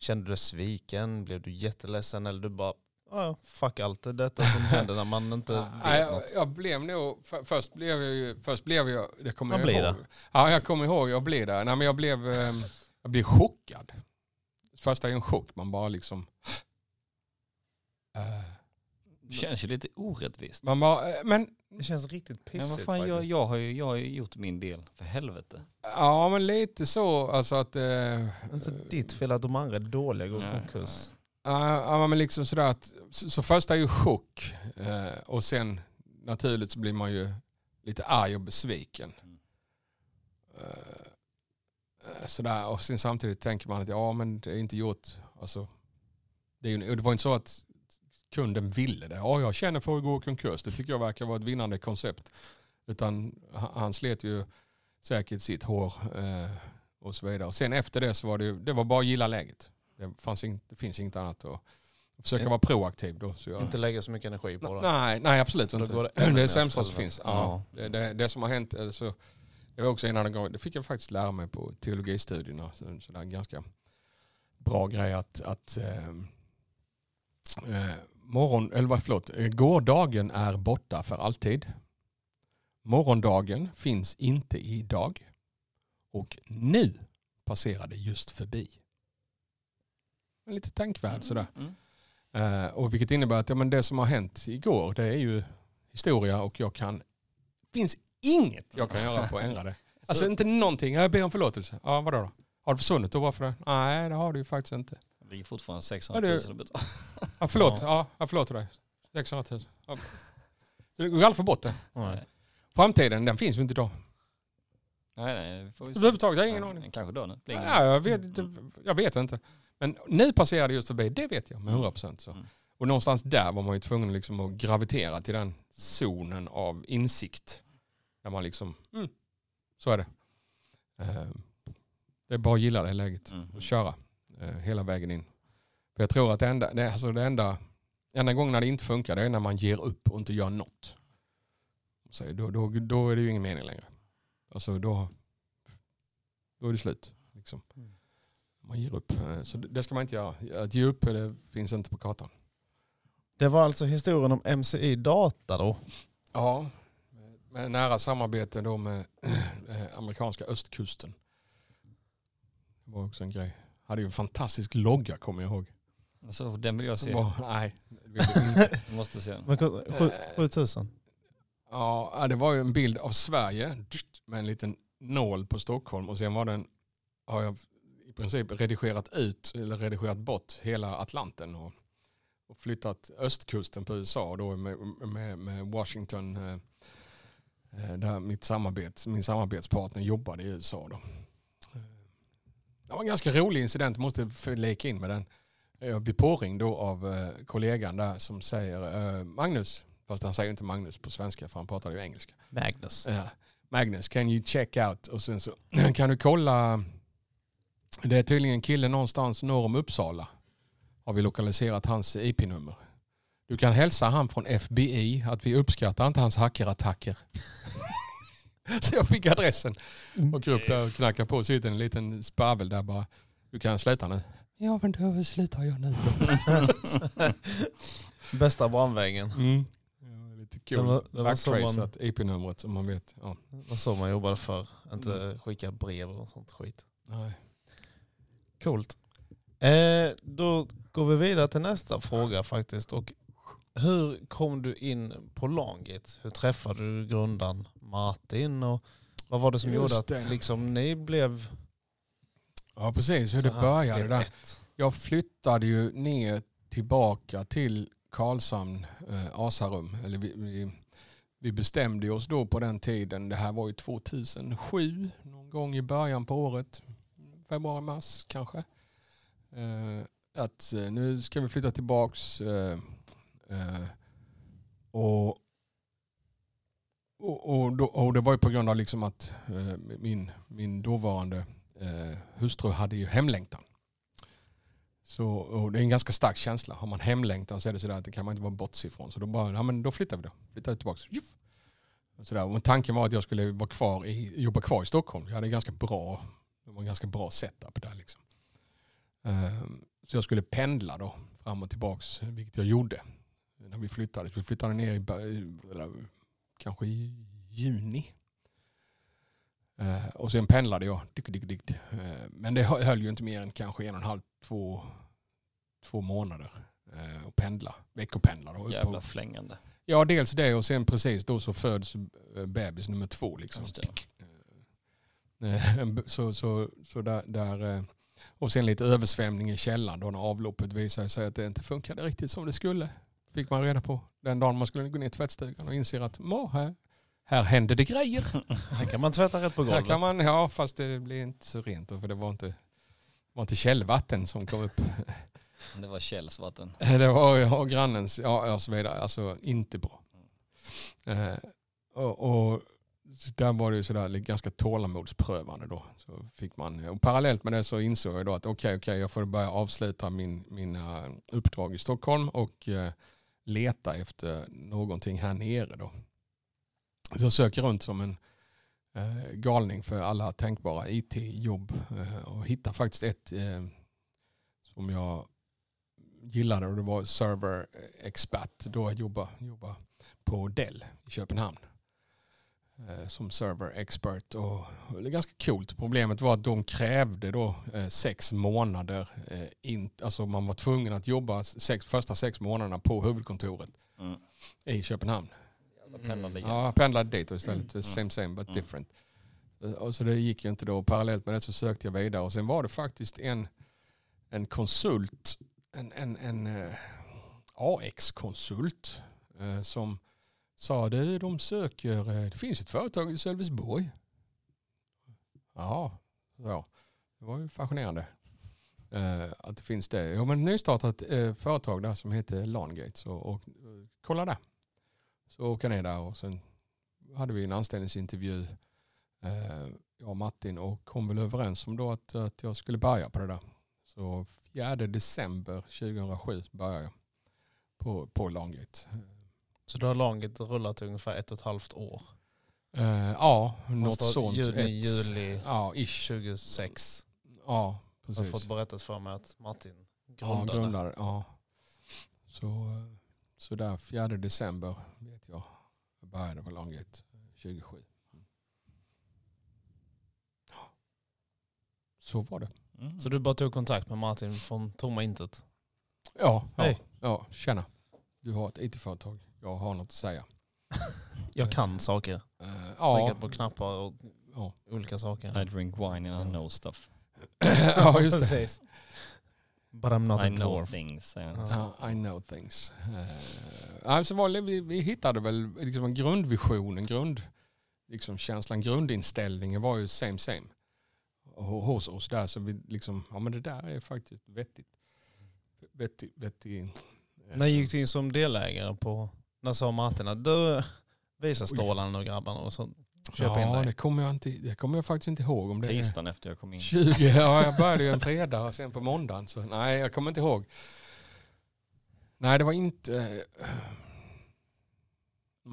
kände du dig sviken? Blev du jätteledsen? Eller du bara, ja fuck allt det detta som [LAUGHS] händer när man inte vet jag, något. jag blev nog, för, först blev jag ju, först blev jag, det kommer jag blir ihåg. det. Ja, jag kommer ihåg, jag blev där. Nej, men jag blev, eh, jag blev chockad. Första är en chock, man bara liksom... Eh, Det känns ju lite orättvist. man bara, eh, men, Det känns riktigt Men vad pissigt fan, jag, faktiskt. jag, har ju, jag har ju gjort min del, för helvete. ja men lite så, alltså att... Eh, Alltså, ditt fel att de andra är dåliga går i Nej, konkurs. Ja, men liksom sådär att, så, så först är ju chock eh, och sen naturligt så blir man ju lite arg och besviken. Mm. Eh, sådär, och sen samtidigt tänker man att ja men det är inte gjort. Alltså, det, är ju, det var inte så att kunden ville det. Ja jag känner för att gå i konkurs. Det tycker jag verkar vara ett vinnande koncept. Utan han, slet ju säkert sitt hår eh, och så vidare. Och sen efter det så var det, det var bara att gilla läget. Det, fanns in, det finns inget annat att försöka In- vara proaktiv då. Så jag, Inte lägga så mycket energi på det. nej, nej absolut inte. Det, det är det sämsta som finns. Ja. Ja. Det, det, som har hänt, eller så, det var också en annan gång, det fick jag faktiskt lära mig på teologistudierna. Så, så det är en ganska bra grej att, att eh, eh, morgon, eller förlåt, eh, gårdagen är borta för alltid. Morgondagen finns inte idag. Och nu passerade just förbi. Lite tänkvärd sådär. Mm. Eh, och vilket innebär att ja, men det som har hänt igår det är ju historia och jag kan, det finns inget jag kan göra på att ändra det. [LAUGHS] Alltså inte någonting, jag ber om förlåtelse. Ja vadå då? Har det försvunnit då? Varför det? Nej det har det ju faktiskt inte. Det ligger fortfarande 600 Ja, 000 det- att betala. Ja, förlåt, ja. jag förlåter dig. 600 000. Ja. Det går aldrig få bort det. Nej. Framtiden den finns ju inte idag. Nej, nej, vi får vi se. Överhuvudtaget, jag har ingen Ja, aning. Kanske då nu. Blir ingen- Ja, jag, vet, inte- jag vet inte. Men nu passerade just förbi, det vet jag med 100 procent. Mm. Och någonstans där var man ju tvungen liksom att gravitera till den zonen av insikt. Där man liksom, mm, så är det. Eh, Det är bara att gilla det läget Mm. och köra hela vägen in. För jag tror att det enda, det, alltså det enda, enda gången när det inte funkar det är när man ger upp och inte gör något. Så då, då, då är det ju ingen mening längre. Alltså då, då är det slut. Liksom. Mm. Man ger upp. Eh, Så det det ska man inte göra. Att ge upp det finns inte på kartan. Det var alltså historien om MCI Data då. Ja, med nära samarbete då med eh, amerikanska östkusten. Det var också en grej. Hade ju en fantastisk logga kommer jag ihåg. Alltså, den vill jag se. Var, nej, det vill jag inte. Jag måste se den. Men kost- sju- 7000. Ja, det var ju en bild av Sverige med en liten nål på Stockholm och sen var den, har jag i princip redigerat ut eller redigerat bort hela Atlanten och, och flyttat östkusten på USA då med, med, med Washington eh, eh, där mitt samarbets, min samarbetspartner jobbade i USA då. Eh, Det var en ganska rolig incident, måste leka in med den. Jag blir påringd då av eh, kollegan där som säger eh, Magnus, fast han säger inte Magnus på svenska för han pratar ju engelska. Magnus. Ja. Magnus, can you check out? Och sen så [CLEARS THROAT] kan du kolla. Det är tydligen en kille någonstans norr om Uppsala. Har vi lokaliserat hans IP-nummer. Du kan hälsa han från FBI att vi uppskattar inte hans hackerattacker. [LAUGHS] [LAUGHS] så jag fick adressen. Åker upp där och knackar på. Sitter en liten spavel där bara. Du kan sluta nu. Ja men då slutar jag nu. [LAUGHS] Bästa brandväggen. Mm. Ja, lite Det cool. var- det IP-numret som man vet. Ja. Det var så man jobbade för. Inte skicka brev och sånt skit. Nej. Coolt. Eh, då går vi vidare till nästa fråga faktiskt. Och hur kom du in på Longit? Hur träffade du grundaren Martin? Och vad var det som Just gjorde att liksom, ni blev... Ja precis, hur det började där. ett? Jag flyttade ju ner tillbaka till Karlshamn, eh, Asarum. Eller vi, vi, vi bestämde oss då på den tiden, det här var ju 2007, någon gång i början på året, februari, mars kanske. Eh, att eh, nu ska vi flytta tillbaks. Eh, eh, och, och, och, då, och det var ju på grund av liksom att eh, min, min dåvarande eh, hustru hade ju hemlängtan. Så, och det är en ganska stark känsla. Har man hemlängtan så är det sådär att det kan man inte vara bortse ifrån. Så då bara, ja men då flyttar vi då. Flyttar vi tillbaka. Sådär. Och tanken var att jag skulle vara kvar i, jobba kvar i Stockholm. Jag hade ganska bra, det var en ganska bra setup där liksom. Eh, så jag skulle pendla då fram och tillbaks, vilket jag gjorde när vi flyttade. Vi flyttade ner i, kanske i juni. Eh, och sen pendlade jag. Dick, dick, dick. Eh, men det hö- höll ju inte mer än kanske en och en halv, två, två månader. Eh, och pendla, veckopendla. Då, Jävla flängande. ja dels det och sen precis då så föds eh, bebis nummer två. Liksom. Det. Eh, [LAUGHS] Så, så, så där, där, eh, Och sen lite översvämning i källaren då när avloppet visade sig att det inte funkade riktigt som det skulle. Fick man reda på den dagen man skulle gå ner i tvättstugan och inser att här, här hände det grejer. [LAUGHS] Här kan man tvätta rätt på Här golvet. kan man, ja fast det blev inte så rent då, för det var inte, var inte källvatten som kom upp. Det var källsvatten. [LAUGHS] Det var ja, grannens, ja och så vidare. Alltså inte bra. Eh, och, och där var det ju sådär lite ganska tålamodsprövande då. Så fick man, och parallellt med det så insåg jag då att okej, okej, jag får börja avsluta min, mina uppdrag i Stockholm och eh, leta efter någonting här nere då. Så jag söker runt som en eh, galning för alla tänkbara IT-jobb eh, och hittar faktiskt ett eh, som jag gillade och det var server expert då jag jobbade, jobbade på Dell i Köpenhamn som server expert och det är ganska coolt. Problemet var att de krävde då eh, sex månader, eh, in, alltså man var tvungen att jobba sex, första sex månaderna på huvudkontoret Mm. i Köpenhamn. Pendlarliga. Ja, jag pendlade dit och istället. Mm. Same same but Mm. different. Och så det gick ju inte då. Parallellt med det så sökte jag vidare och sen var det faktiskt en, en konsult, en, en, en eh, AX-konsult eh, som sa du de söker, eh, det finns ett företag i Sölvesborg. Ja, så. det var ju fascinerande. Eh, att det finns det. Jo men nystartat eh, företag där som heter Langate. Så, och, eh, kolla där. Så åker jag ner där och sen hade vi en anställningsintervju. Eh, jag och Martin och kom väl överens om då att, att jag skulle börja på det där. Så 4 december 2007 började jag på, på Langate. Så då har laget rullat ungefär ett och ett halvt år. Eh, ja, något Något sånt. Juni, Ett- juli Ja, ish. 26. Ja, Jag har precis. fått berättat för mig att Martin Ja, grundade. Ja. Så, så där 4 december vet jag. Började på Langate 27. Ja. Så var det. Mm. Så du bara tog kontakt med Martin från tomma intet? Ja, ja, Hej. ja tjena. Du har ett IT-företag. Jag har något att säga. Jag kan saker. Eh, Ja. Trycka på knappar och ja. olika saker. I drink wine and I know stuff. [LAUGHS] ja, just det. Precis. But I'm not I a know dwarf. things. Ja. I know things. Uh, alltså var, vi, vi hittade väl liksom en grundvision, en grund, liksom känslan, grundinställningen var ju same same hos oss där. Så vi liksom, ja men det där är faktiskt vettigt. Vettig, vettig. eh, När gick du in som delägare på, när sa Martin att du visar stålarna och grabbarna och så köpa in Ja, dig? det kommer, jag inte, det kommer jag faktiskt inte ihåg. Om det är Tisdagen efter jag kom in. 20, [LAUGHS] ja jag började ju en fredag och sen på måndagen. Så nej, jag kommer inte ihåg. Nej, det var inte... eh,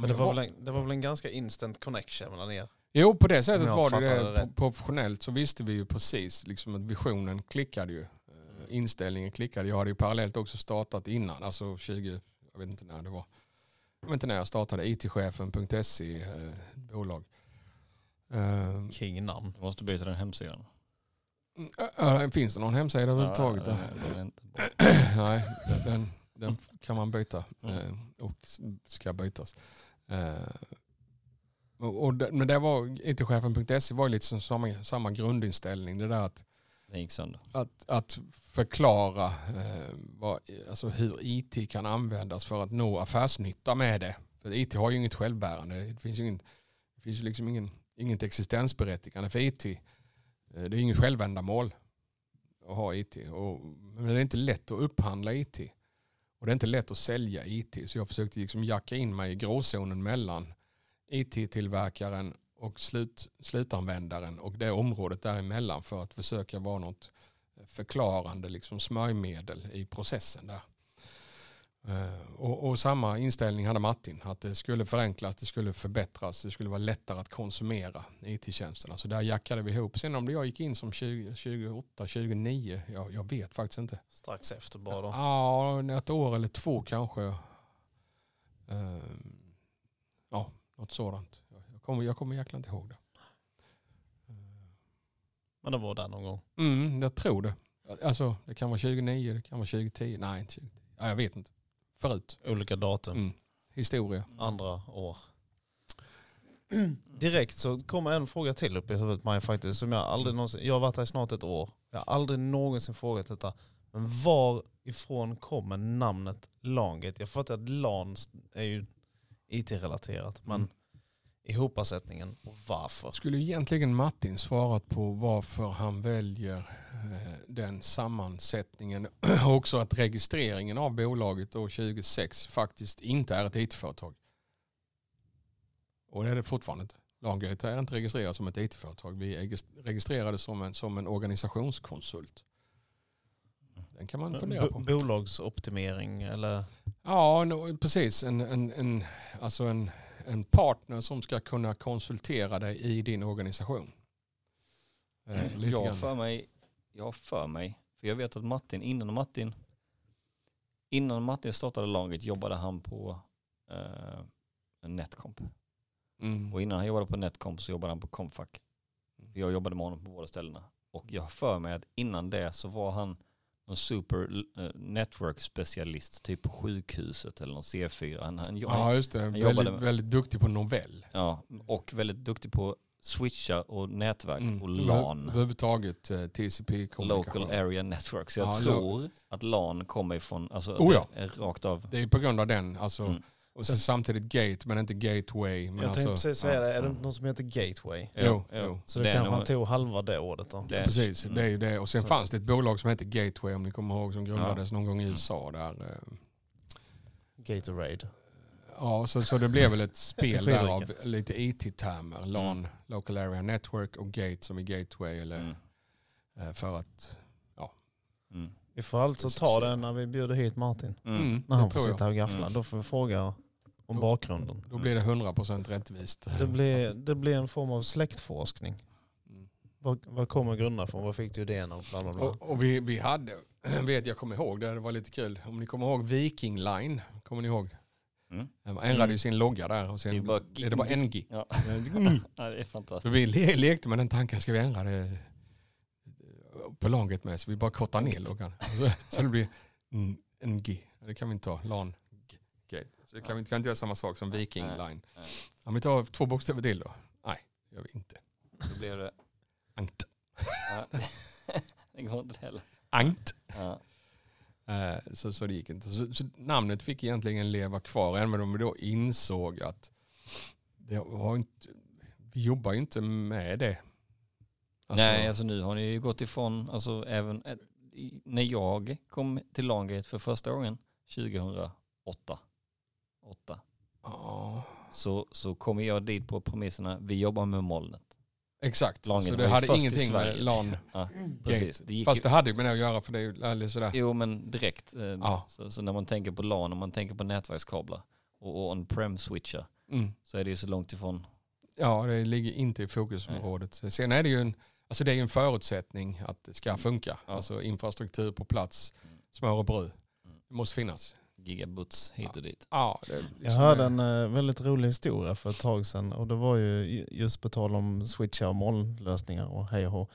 För det var, väl en, det var väl en ganska instant connection mellan er? Jo, på det sättet var det, det. rätt. Professionellt så visste vi ju precis liksom att visionen klickade ju. Eh, Inställningen klickade. Jag hade ju parallellt också startat innan, alltså 20, jag vet inte när det var. Jag vet inte när jag startade itchefen.se eh, bolag. Eh, King namn. Du måste byta den hemsidan. äh, finns det någon hemsida överhuvudtaget? Ja, den. [CLEARS THROAT] Nej, den, den kan man byta Mm. eh, och ska bytas. Eh, och, och, det- men det var itchefen.se var ju lite som samma, samma grundinställning. Det där att, den gick sönder. att, att förklara eh, vad, alltså hur IT kan användas för att nå affärsnytta med det. För IT har ju inget självbärande. Det finns ju ingen, det finns ju liksom ingen, inget existensberättigande för IT. Eh, det är inget självändamål att ha IT. Och, men det är inte lätt att upphandla IT. Och det är inte lätt att sälja IT. Så jag försökte liksom jacka in mig i gråzonen mellan IT-tillverkaren och slut, slutanvändaren och det området däremellan för att försöka vara något förklarande liksom smörjmedel i processen där. Eh, Och, och samma inställning hade Martin, att det skulle förenklas, det skulle förbättras, det skulle vara lättare att konsumera IT-tjänsterna. Så där jackade vi ihop. Sen om det jag gick in som 20, 28, 29, jag, jag vet faktiskt inte. Strax efter bara då. Ja, ett år eller två kanske. Eh, Ja, något sådant. Jag kommer, jag kommer jäkla inte ihåg det. Men det var där någon gång. Mm, jag tror det. Alltså, det kan vara 2009, det kan vara 2010. Nej, inte 2010. Ja, jag vet inte. Förut. Olika datum. Mm. Historia. Andra år. Direkt så kommer en fråga till upp i huvudet på mig faktiskt. Som jag aldrig någonsin, jag har varit här i snart ett år. Jag har aldrig någonsin frågat detta. Men varifrån kommer namnet LANgate? Jag fattar att LAN är ju IT-relaterat. Men Mm. Ihopsättningen och varför? Skulle egentligen Martin svarat på varför han väljer eh, den sammansättningen. [CLEARS THROAT] Också att registreringen av bolaget år 2006 faktiskt inte är ett IT-företag. Och det är det fortfarande inte. Langate är inte registrerat som ett IT-företag. Vi är registrerade som en, som en organisationskonsult. Den kan man fundera på. Bolagsoptimering eller? Ja, no, precis. En, en, en, alltså en, en partner som ska kunna konsultera dig i din organisation. Eh, lite Jag har för mig, jag har för mig, för jag vet att Martin, innan Martin, innan Martin startade laget jobbade han på eh, Netcomp. Mm. Och innan han jobbade på Netcomp så jobbade han på Comfac. Jag jobbade med honom på båda ställena. Och jag har för mig att innan det så var han någon super eh, network specialist, typ på sjukhuset eller någon C4. Han, han, Ja, just det. jobbade Väldigt, med- väldigt duktig på novell. ja, och väldigt duktig på switcha och nätverk Mm. och LAN. Överhuvudtaget eh, TCP. Local Area Network. Så jag Ja, tror att LAN kommer ifrån, alltså Oh ja. det är rakt av. Det är på grund av den. Alltså, Mm. Och så samtidigt gate men inte gateway. Men Jag tänkte alltså, precis säga det, är det ja. inte något som heter gateway? Jo, jo. Så det, Det kanske han tog halva det ordet då. det Precis, mm. det är ju det. Och sen Så- fanns det ett bolag som hette Gateway om ni kommer ihåg som grundades någon gång i USA. Där, eh, Gatorade. ja, så, så det blev väl ett spel där av lite IT-termer. LAN, Local Area Network och Gate som i Gateway. Eller, Mm. eh, för att, Mm. Vi får alltså ta det när vi bjuder hit Martin. Mm. mm, När han får sitta och gaffla. Mm. Då får vi fråga om Då- bakgrunden. Då blir det 100% rättvist. Det blir, det blir en form av släktforskning. Mm. Vad, vad kommer grunderna från? Vad fick du idén och bla bla bla. Och, och vi, vi hade, [CLEARS THROAT] vet jag kommer ihåg det, det var lite kul. Om ni kommer ihåg Viking Line, kommer ni ihåg? Mm. Man ändrade ju sin logga där och Det är sen bara- blev det bara NG. Ja. [LAUGHS] Ja, det är fantastiskt. Vi le lekte med den tanken, ska vi ändra det på laget med? Så vi bara kortar ner loggan. Så, [LAUGHS] så det blir NG. Det kan vi inte ta. LAN. G- Gate. Så kan vi inte, kan inte göra samma sak som Viking. Line. Om vi tar två bokstäver till då? Nej, det gör vi inte. Då blev det... Angt. Ja. [LAUGHS] det går inte heller. Angt. Ja. Eh, Så, så det gick inte. Så, så namnet fick egentligen leva kvar, även om vi då insåg att det var inte, vi jobbar ju inte med det. Alltså, Nej, alltså nu har ni ju gått ifrån, alltså även när jag kom till Langate för första gången 2008, 8, ja, så, så kom jag dit på premisserna, vi jobbar med molnet. exakt, Langate så var det hade ingenting med LAN [LAUGHS] Ja, precis. Det Fast ju, det hade ju med det att göra för det är ju eller sådär. jo men direkt. eh, Ja. Så, så när man tänker på LAN och man tänker på nätverkskablar och, on-prem switchar Mm. så är det ju så långt ifrån. Ja, det ligger inte i fokusområdet. Sen är det ju en, alltså det är en förutsättning att det ska funka. Ja. Alltså infrastruktur på plats, Mm. smör och bröd. Mm. Det måste finnas. Gigabuts hit och dit. Ja, det är Jag liksom hörde en eh, väldigt rolig historia för ett tag sedan och det var ju ju- just på tal om switchar och molnlösningar och hej och hå.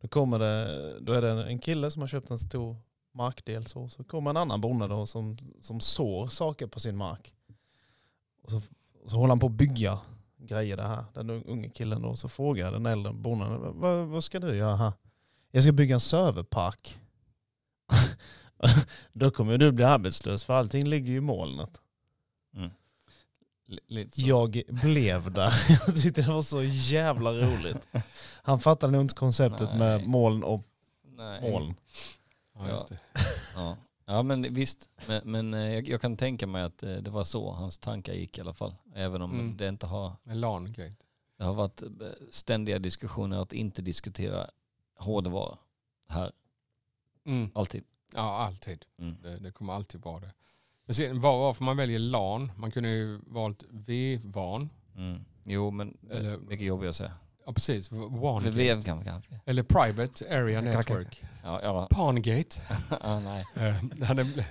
Då, kommer det, då är det en kille som har köpt en stor markdel så, så kommer en annan bonde då som, som sår saker på sin mark. Och så, så håller han på att bygga grejer det här, den unge killen då. Så frågar den äldre bonden, vad, vad ska du göra här? Jag ska bygga en serverpark. [LAUGHS] då kommer du bli arbetslös för allting ligger ju i molnet. Mm. L- lite så. Jag blev där. [LAUGHS] Jag tyckte det var så jävla roligt. Han fattade nog inte konceptet Nej. med moln och Nej. moln. Ja, just det. Ja. ja men visst, men, men eh, jag, jag kan tänka mig att eh, det var så hans tankar gick i alla fall. Även om Mm. det inte har, Med LAN det har varit eh, ständiga diskussioner att inte diskutera hårdvara här. Mm. Alltid. Ja, alltid. Mm. Det, det kommer alltid vara det. Men sen, var, varför man väljer LAN, man kunde ju valt V-VAN. Mm. Jo men Eller- mycket jobbigt att säga. Ja, precis. WAN. För VM kan kanske. Eller Private Area. Network. Ja, ja. Pangate. [LAUGHS] ja, nej. [LAUGHS] Eh, det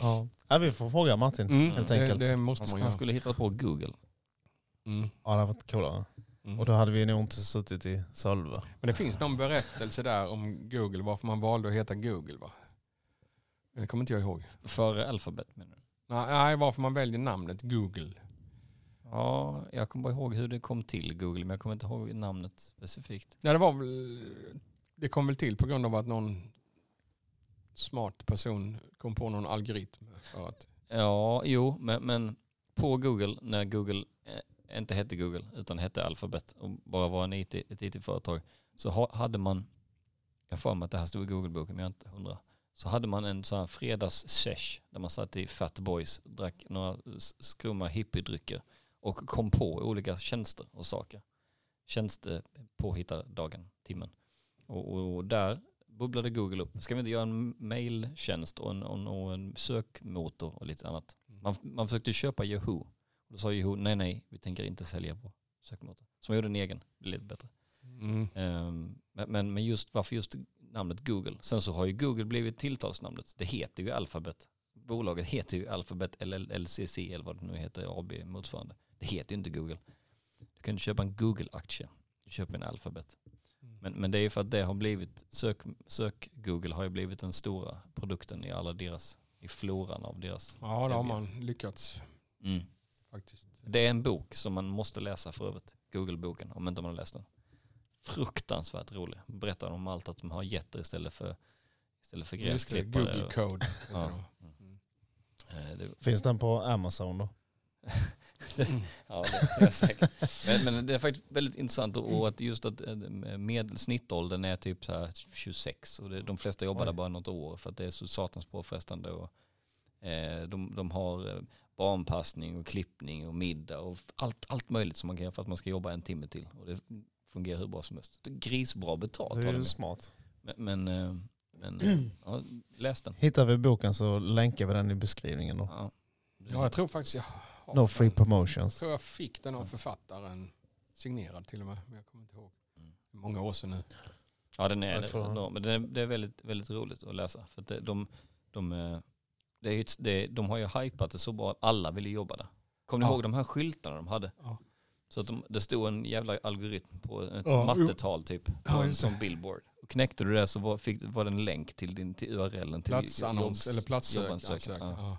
Ja. Ja, vi får fråga Martin mm, helt det, enkelt. det måste Han, man han göra. skulle hitta på Google. Mm. Ja, det hade varit coolare. Mm. Och då hade vi nog inte suttit i Sölve. Men det finns någon berättelse där om Google, varför man valde att heta Google va? Det kommer inte jag ihåg. Före alfabet menar du? Nej, nej, varför man väljer namnet Google. Ja, jag kommer bara ihåg hur det kom till Google men jag kommer inte ihåg namnet specifikt. Ja, det var väl det kom väl till på grund av att någon smart person kom på någon algoritm för att Ja, jo, men, men på Google, när Google eh, inte hette Google utan hette Alphabet och bara var en IT, ett IT-företag så ha, hade man, jag får mig att det här stod i Google-boken men jag är inte hundra, så hade man en sån här fredagssesh där man satt i Fat Boys, drack några skumma hippiedrycker och kom på olika tjänster och saker. Tjänstepåhittardagen, timmen. Och, och, och där bubblade Google upp. Ska vi inte göra en mailtjänst och en, och, en sökmotor och lite annat? Man, man försökte köpa Yahoo. Och då sa Yahoo, nej nej, vi tänker inte sälja vår sökmotor. Så man gjorde en egen, det blev lite bättre. mm, men, men, men just varför just namnet Google? Sen så har ju Google blivit tilltalsnamnet. Det heter ju Alphabet. Bolaget heter ju Alphabet eller LCC eller vad det nu heter, AB motsvarande. Det heter ju inte Google. Du kan inte köpa en Google-aktie. Du köper en Alphabet. Men, men det är ju för att det har blivit, sök, sök Google har ju blivit den stora produkten i alla deras, i floran av deras. ja, det har man lyckats Mm. faktiskt. Det är en bok som man måste läsa för övrigt. Google-boken, om inte man har läst den. Fruktansvärt rolig. Berättar om allt att de har getter istället för, istället för Just det, gräsklippare. Google Code. [LAUGHS] Ja. det. Mm. Eh, det, Finns den på Amazon då? [LAUGHS] ja, det är säkert. Men, men det är faktiskt väldigt intressant och att just att eh, med, snittåldern är typ så här 26 och det, de flesta jobbar Oj. där bara något år för att det är så satans påfrestande och eh, de, de har eh, barnpassning och klippning och middag och allt, allt möjligt som man kan göra för att man ska jobba en timme till och det fungerar hur bra som helst. Det är grisbra betalt Det har är de ju smart. Men, men, eh, men eh, [CLEARS THROAT] ja, läs den. Hittar vi boken så länkar vi den i beskrivningen då. Ja. Ja, jag tror faktiskt jag har No den. free Jag promotions. tror jag fick den av författaren signerad till och med. Men jag kommer inte ihåg. Mm. Många år sedan nu. Ja den är, Jag får- men det är, det är väldigt, väldigt roligt att läsa. För att de, de, eh, det är, ju de har ju hypat det så bra alla ville jobba där. Kommer ni Ja. ihåg de här skyltarna de hade? Ja. Så att de, det stod en jävla algoritm på ett Ja, mattetal typ. På Ja, en det. sån billboard. Och knäckte du det så var, fick, var det en länk till din till URLen till Platsannons eller platssök. jobbansökan. ansökan. Ja. Ja.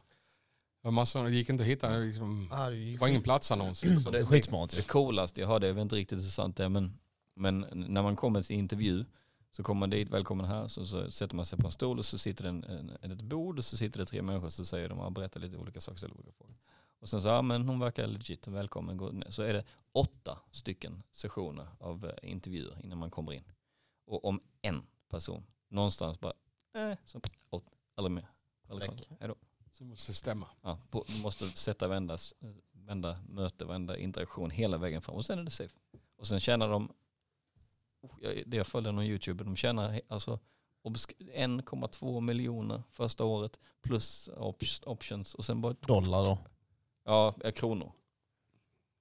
Ja, massor, det gick inte att hitta. Det, liksom, Ah, det det var ingen platsannons. Liksom. är skitsmart. Det coolaste jag hörde, jag vet inte riktigt hur sant det är, men, men när man kommer till intervju så kommer man dit, välkommen här, så, så sätter man sig på en stol och så sitter det en, en, ett bord och så sitter det tre människor så säger de, och berättar lite olika saker, ställer olika frågor. Och sen så, ja men hon verkar legit, välkommen, gå ner. Så är det åtta stycken sessioner av eh, intervjuer innan man kommer in. Och om en person någonstans bara, eh, så, åt, aldrig mer. Aldrig. Hejdå. Så det måste stämma. Ja, på, måste sätta varenda, varenda möte, varenda interaktion hela vägen fram och sen är det safe. Och sen tjänar de, oh, jag- det jag följer någon YouTube, de tjänar alltså obsk- 1,2 miljoner första året plus op- options och sen bara Dollar då. Ja, ja, kronor.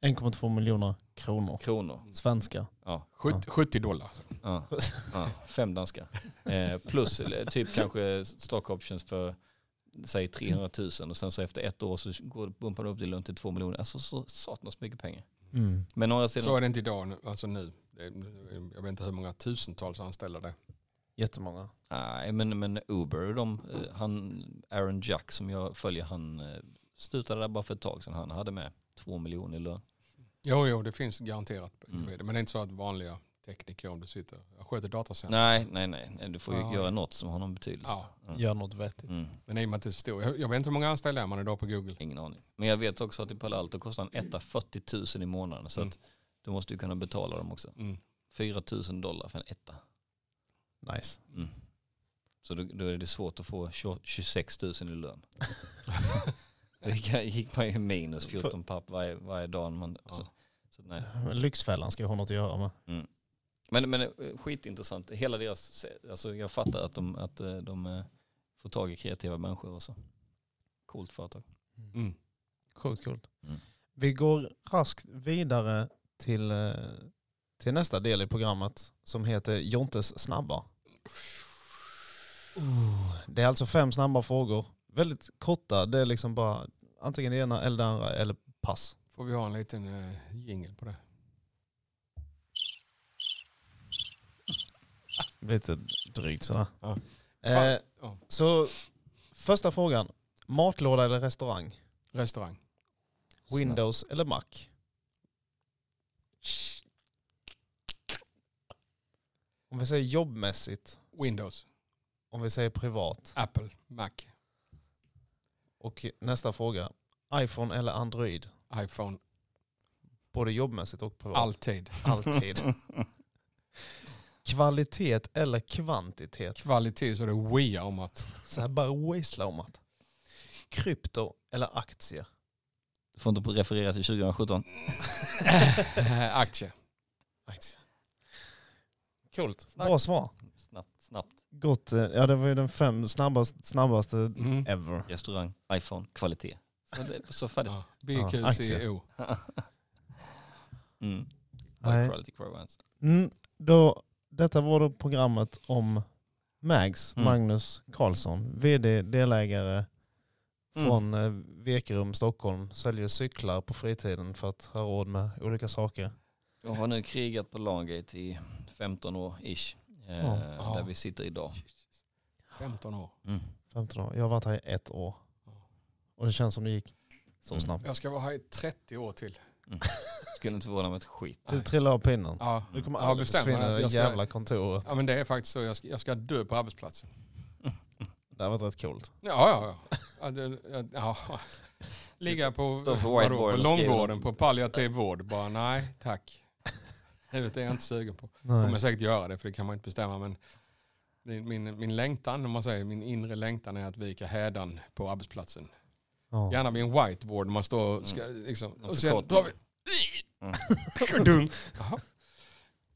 1,2 miljoner kronor. Kronor. Svenska. Ja, 70, 70 dollar. ja, ja fem danska. Eh, plus eller, typ kanske stock options för säg 300 000 och sen så efter ett år så går, bumpar det upp till till 2 miljoner. Alltså så satans mycket pengar. Mm. Men andra sidan, Så är det inte idag, nu- alltså nu. Det är, jag vet inte hur många tusentals anställda det är. Jättemånga. Nej, men, men Uber, de, eh, han, Aaron Jack som jag följer, han eh, slutade där bara för ett tag sedan. Han hade med två miljoner i lön. Jo, jo, det finns garanterat. Mm. Men det är inte så att vanliga tekniker om du sitter, jag sköter datacenter. Nej, nej, nej. Du får ju Ja. göra något som har någon betydelse. Ja. Mm. Gör något vettigt. Mm. Men i och med att det står, jag, jag vet inte hur många anställda är man idag på Google. Ingen aning. Men jag vet också att i Palo Alto kostar en etta 40 000 i månaden. Så Mm. att du måste ju kunna betala dem också. Mm. 4 000 dollar för en etta. Nice. Mm. Så då, då är det svårt att få 20 26 000 i lön. [LAUGHS] [LAUGHS] det gick- man ju minus 14 papp varje, varje dag. Man, Ja. så, så nej. Men Lyxfällan ska ju ha något att göra med. Men, men eh, skitintressant. Hela deras, alltså jag fattar att de, att eh, de eh, får tag i kreativa människor också. Coolt företag. Mm. Sjukt coolt. Mm. Vi går raskt vidare till, till nästa del i programmet som heter Jontes snabba. Det är alltså fem snabba frågor. Väldigt korta. Det är liksom bara antingen det ena eller det andra eller pass. Får vi ha en liten uh, jingel på det? Lite drygt sådär. Ja. Eh. Ja. så första frågan. Matlåda eller restaurang? Restaurang. Windows eller Mac? Om vi säger jobbmässigt, Windows, om vi säger privat. Apple, Mac, Och nästa fråga, iPhone eller Android? iPhone. Både jobbmässigt och privat. Alltid. Alltid. [LAUGHS] Kvalitet eller kvantitet? Kvalitet så det wear om att. Så här bara whistla om att. Krypto eller aktier? Du får inte referera till 2017. [LAUGHS] Aktie. Aktier. Coolt. Snack. Bra svar. Gott. eh, Ja det var ju den fem snabbast, snabbaste Mm. ever. Restaurang, iPhone, kvalitet. Så, det, så färdigt. Ja. BQCO. Mm. Nej. High quality programs. Mm, då, detta var då programmet om Mags, Mm. Magnus Karlsson, vd, delägare Mm. från eh, Vekerum, Stockholm. Säljer cyklar på fritiden för att ha råd med olika saker. Jag har nu krigat på Langate i 15 år ish. Eh, Ja. Där vi sitter idag. 15 år. Mm. 15 år. Jag har varit här i ett år. Och det känns som det gick så Mm. snabbt. Jag ska vara här i 30 år till. Skulle inte förvåna mig ett skit. Du trillar av pinnen. Ja, Du kommer jag har aldrig bestämt mig försvinna i att det jag ska, jävla kontoret. ja, men det är faktiskt så. Jag ska, jag ska dö på arbetsplatsen. Det har varit rätt coolt. Ja, ja, ja. ja, det, ja, ja. Ligga på, vadå, på långvården på palliativ vård. Bara nej, tack. Det vet jag är inte sugen på. Nej. kommer säkert göra det för det kan man inte bestämma men det- min, min längtan, om man säger, min inre längtan är att vika hädan på arbetsplatsen. Ja. Gärna vid en whiteboard man står och ska liksom, En och sen drar vi... Mm.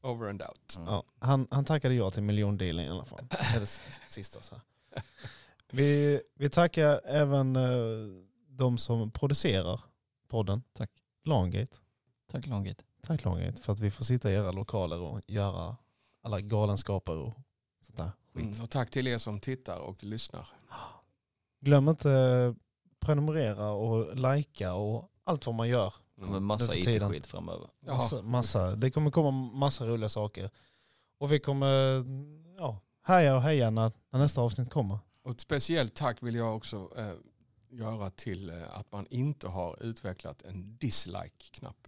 Over and out. Mm. Ja, han, han tackade ja till miljondealen i alla fall. Det är sista. Så. Vi, vi tackar även eh, de som producerar podden. Tack. Langate. Tack Langate. Tack Langate för att vi får sitta i era lokaler och göra alla galenskaper och sånt där skit. Mm, och tack till er som tittar och lyssnar. Glöm inte prenumerera och likea och allt vad man gör. kommer Mm. massa. IT-skit framöver. Massa, massa. Det kommer komma massa roliga saker. Och vi kommer ja, härja och heja när, när nästa avsnitt kommer. Och ett speciellt tack vill jag också eh, göra till eh, att man inte har utvecklat en dislike-knapp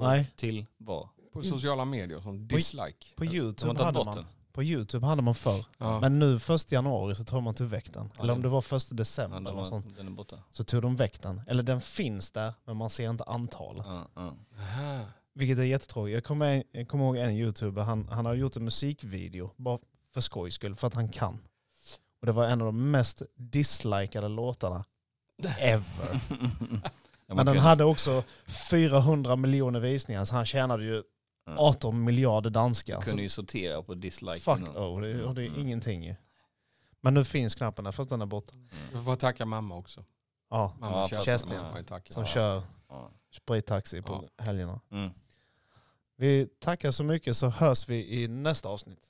På, Nej. Till vad? på sociala medier som dislike. På De har YouTube, tagit hade bort man, den. på YouTube hade man förr. Ja. Men nu först januari så tror man tog väck den. Ja, Eller om det- var första Ja, december den, eller var, sånt, den är borta. Så tog de väck den. Eller den finns där men man ser inte antalet. Ja, ja. Vilket är jättetråkigt. Jag kommer, jag kommer ihåg en youtuber, han, han hade gjort en musikvideo bara för skojs skull, för att han kan. Och det var en av de mest dislikade låtarna [LAUGHS] ever. [LAUGHS] Ja, Men den hade också 400 miljoner visningar så han tjänade ju ja. 18 miljarder danska. Man Så kunde ju sortera på dislike fuck innan. oh, det, och det är Mm. ingenting ju. Men nu finns knappen där fast den är borta. Mm. Jag får tacka mamma också. Ja, Mamma Ja, Kerstin som Ja, kör Ja. sprittaxi på helgerna. Mm. Vi tackar så mycket så hörs vi i nästa avsnitt.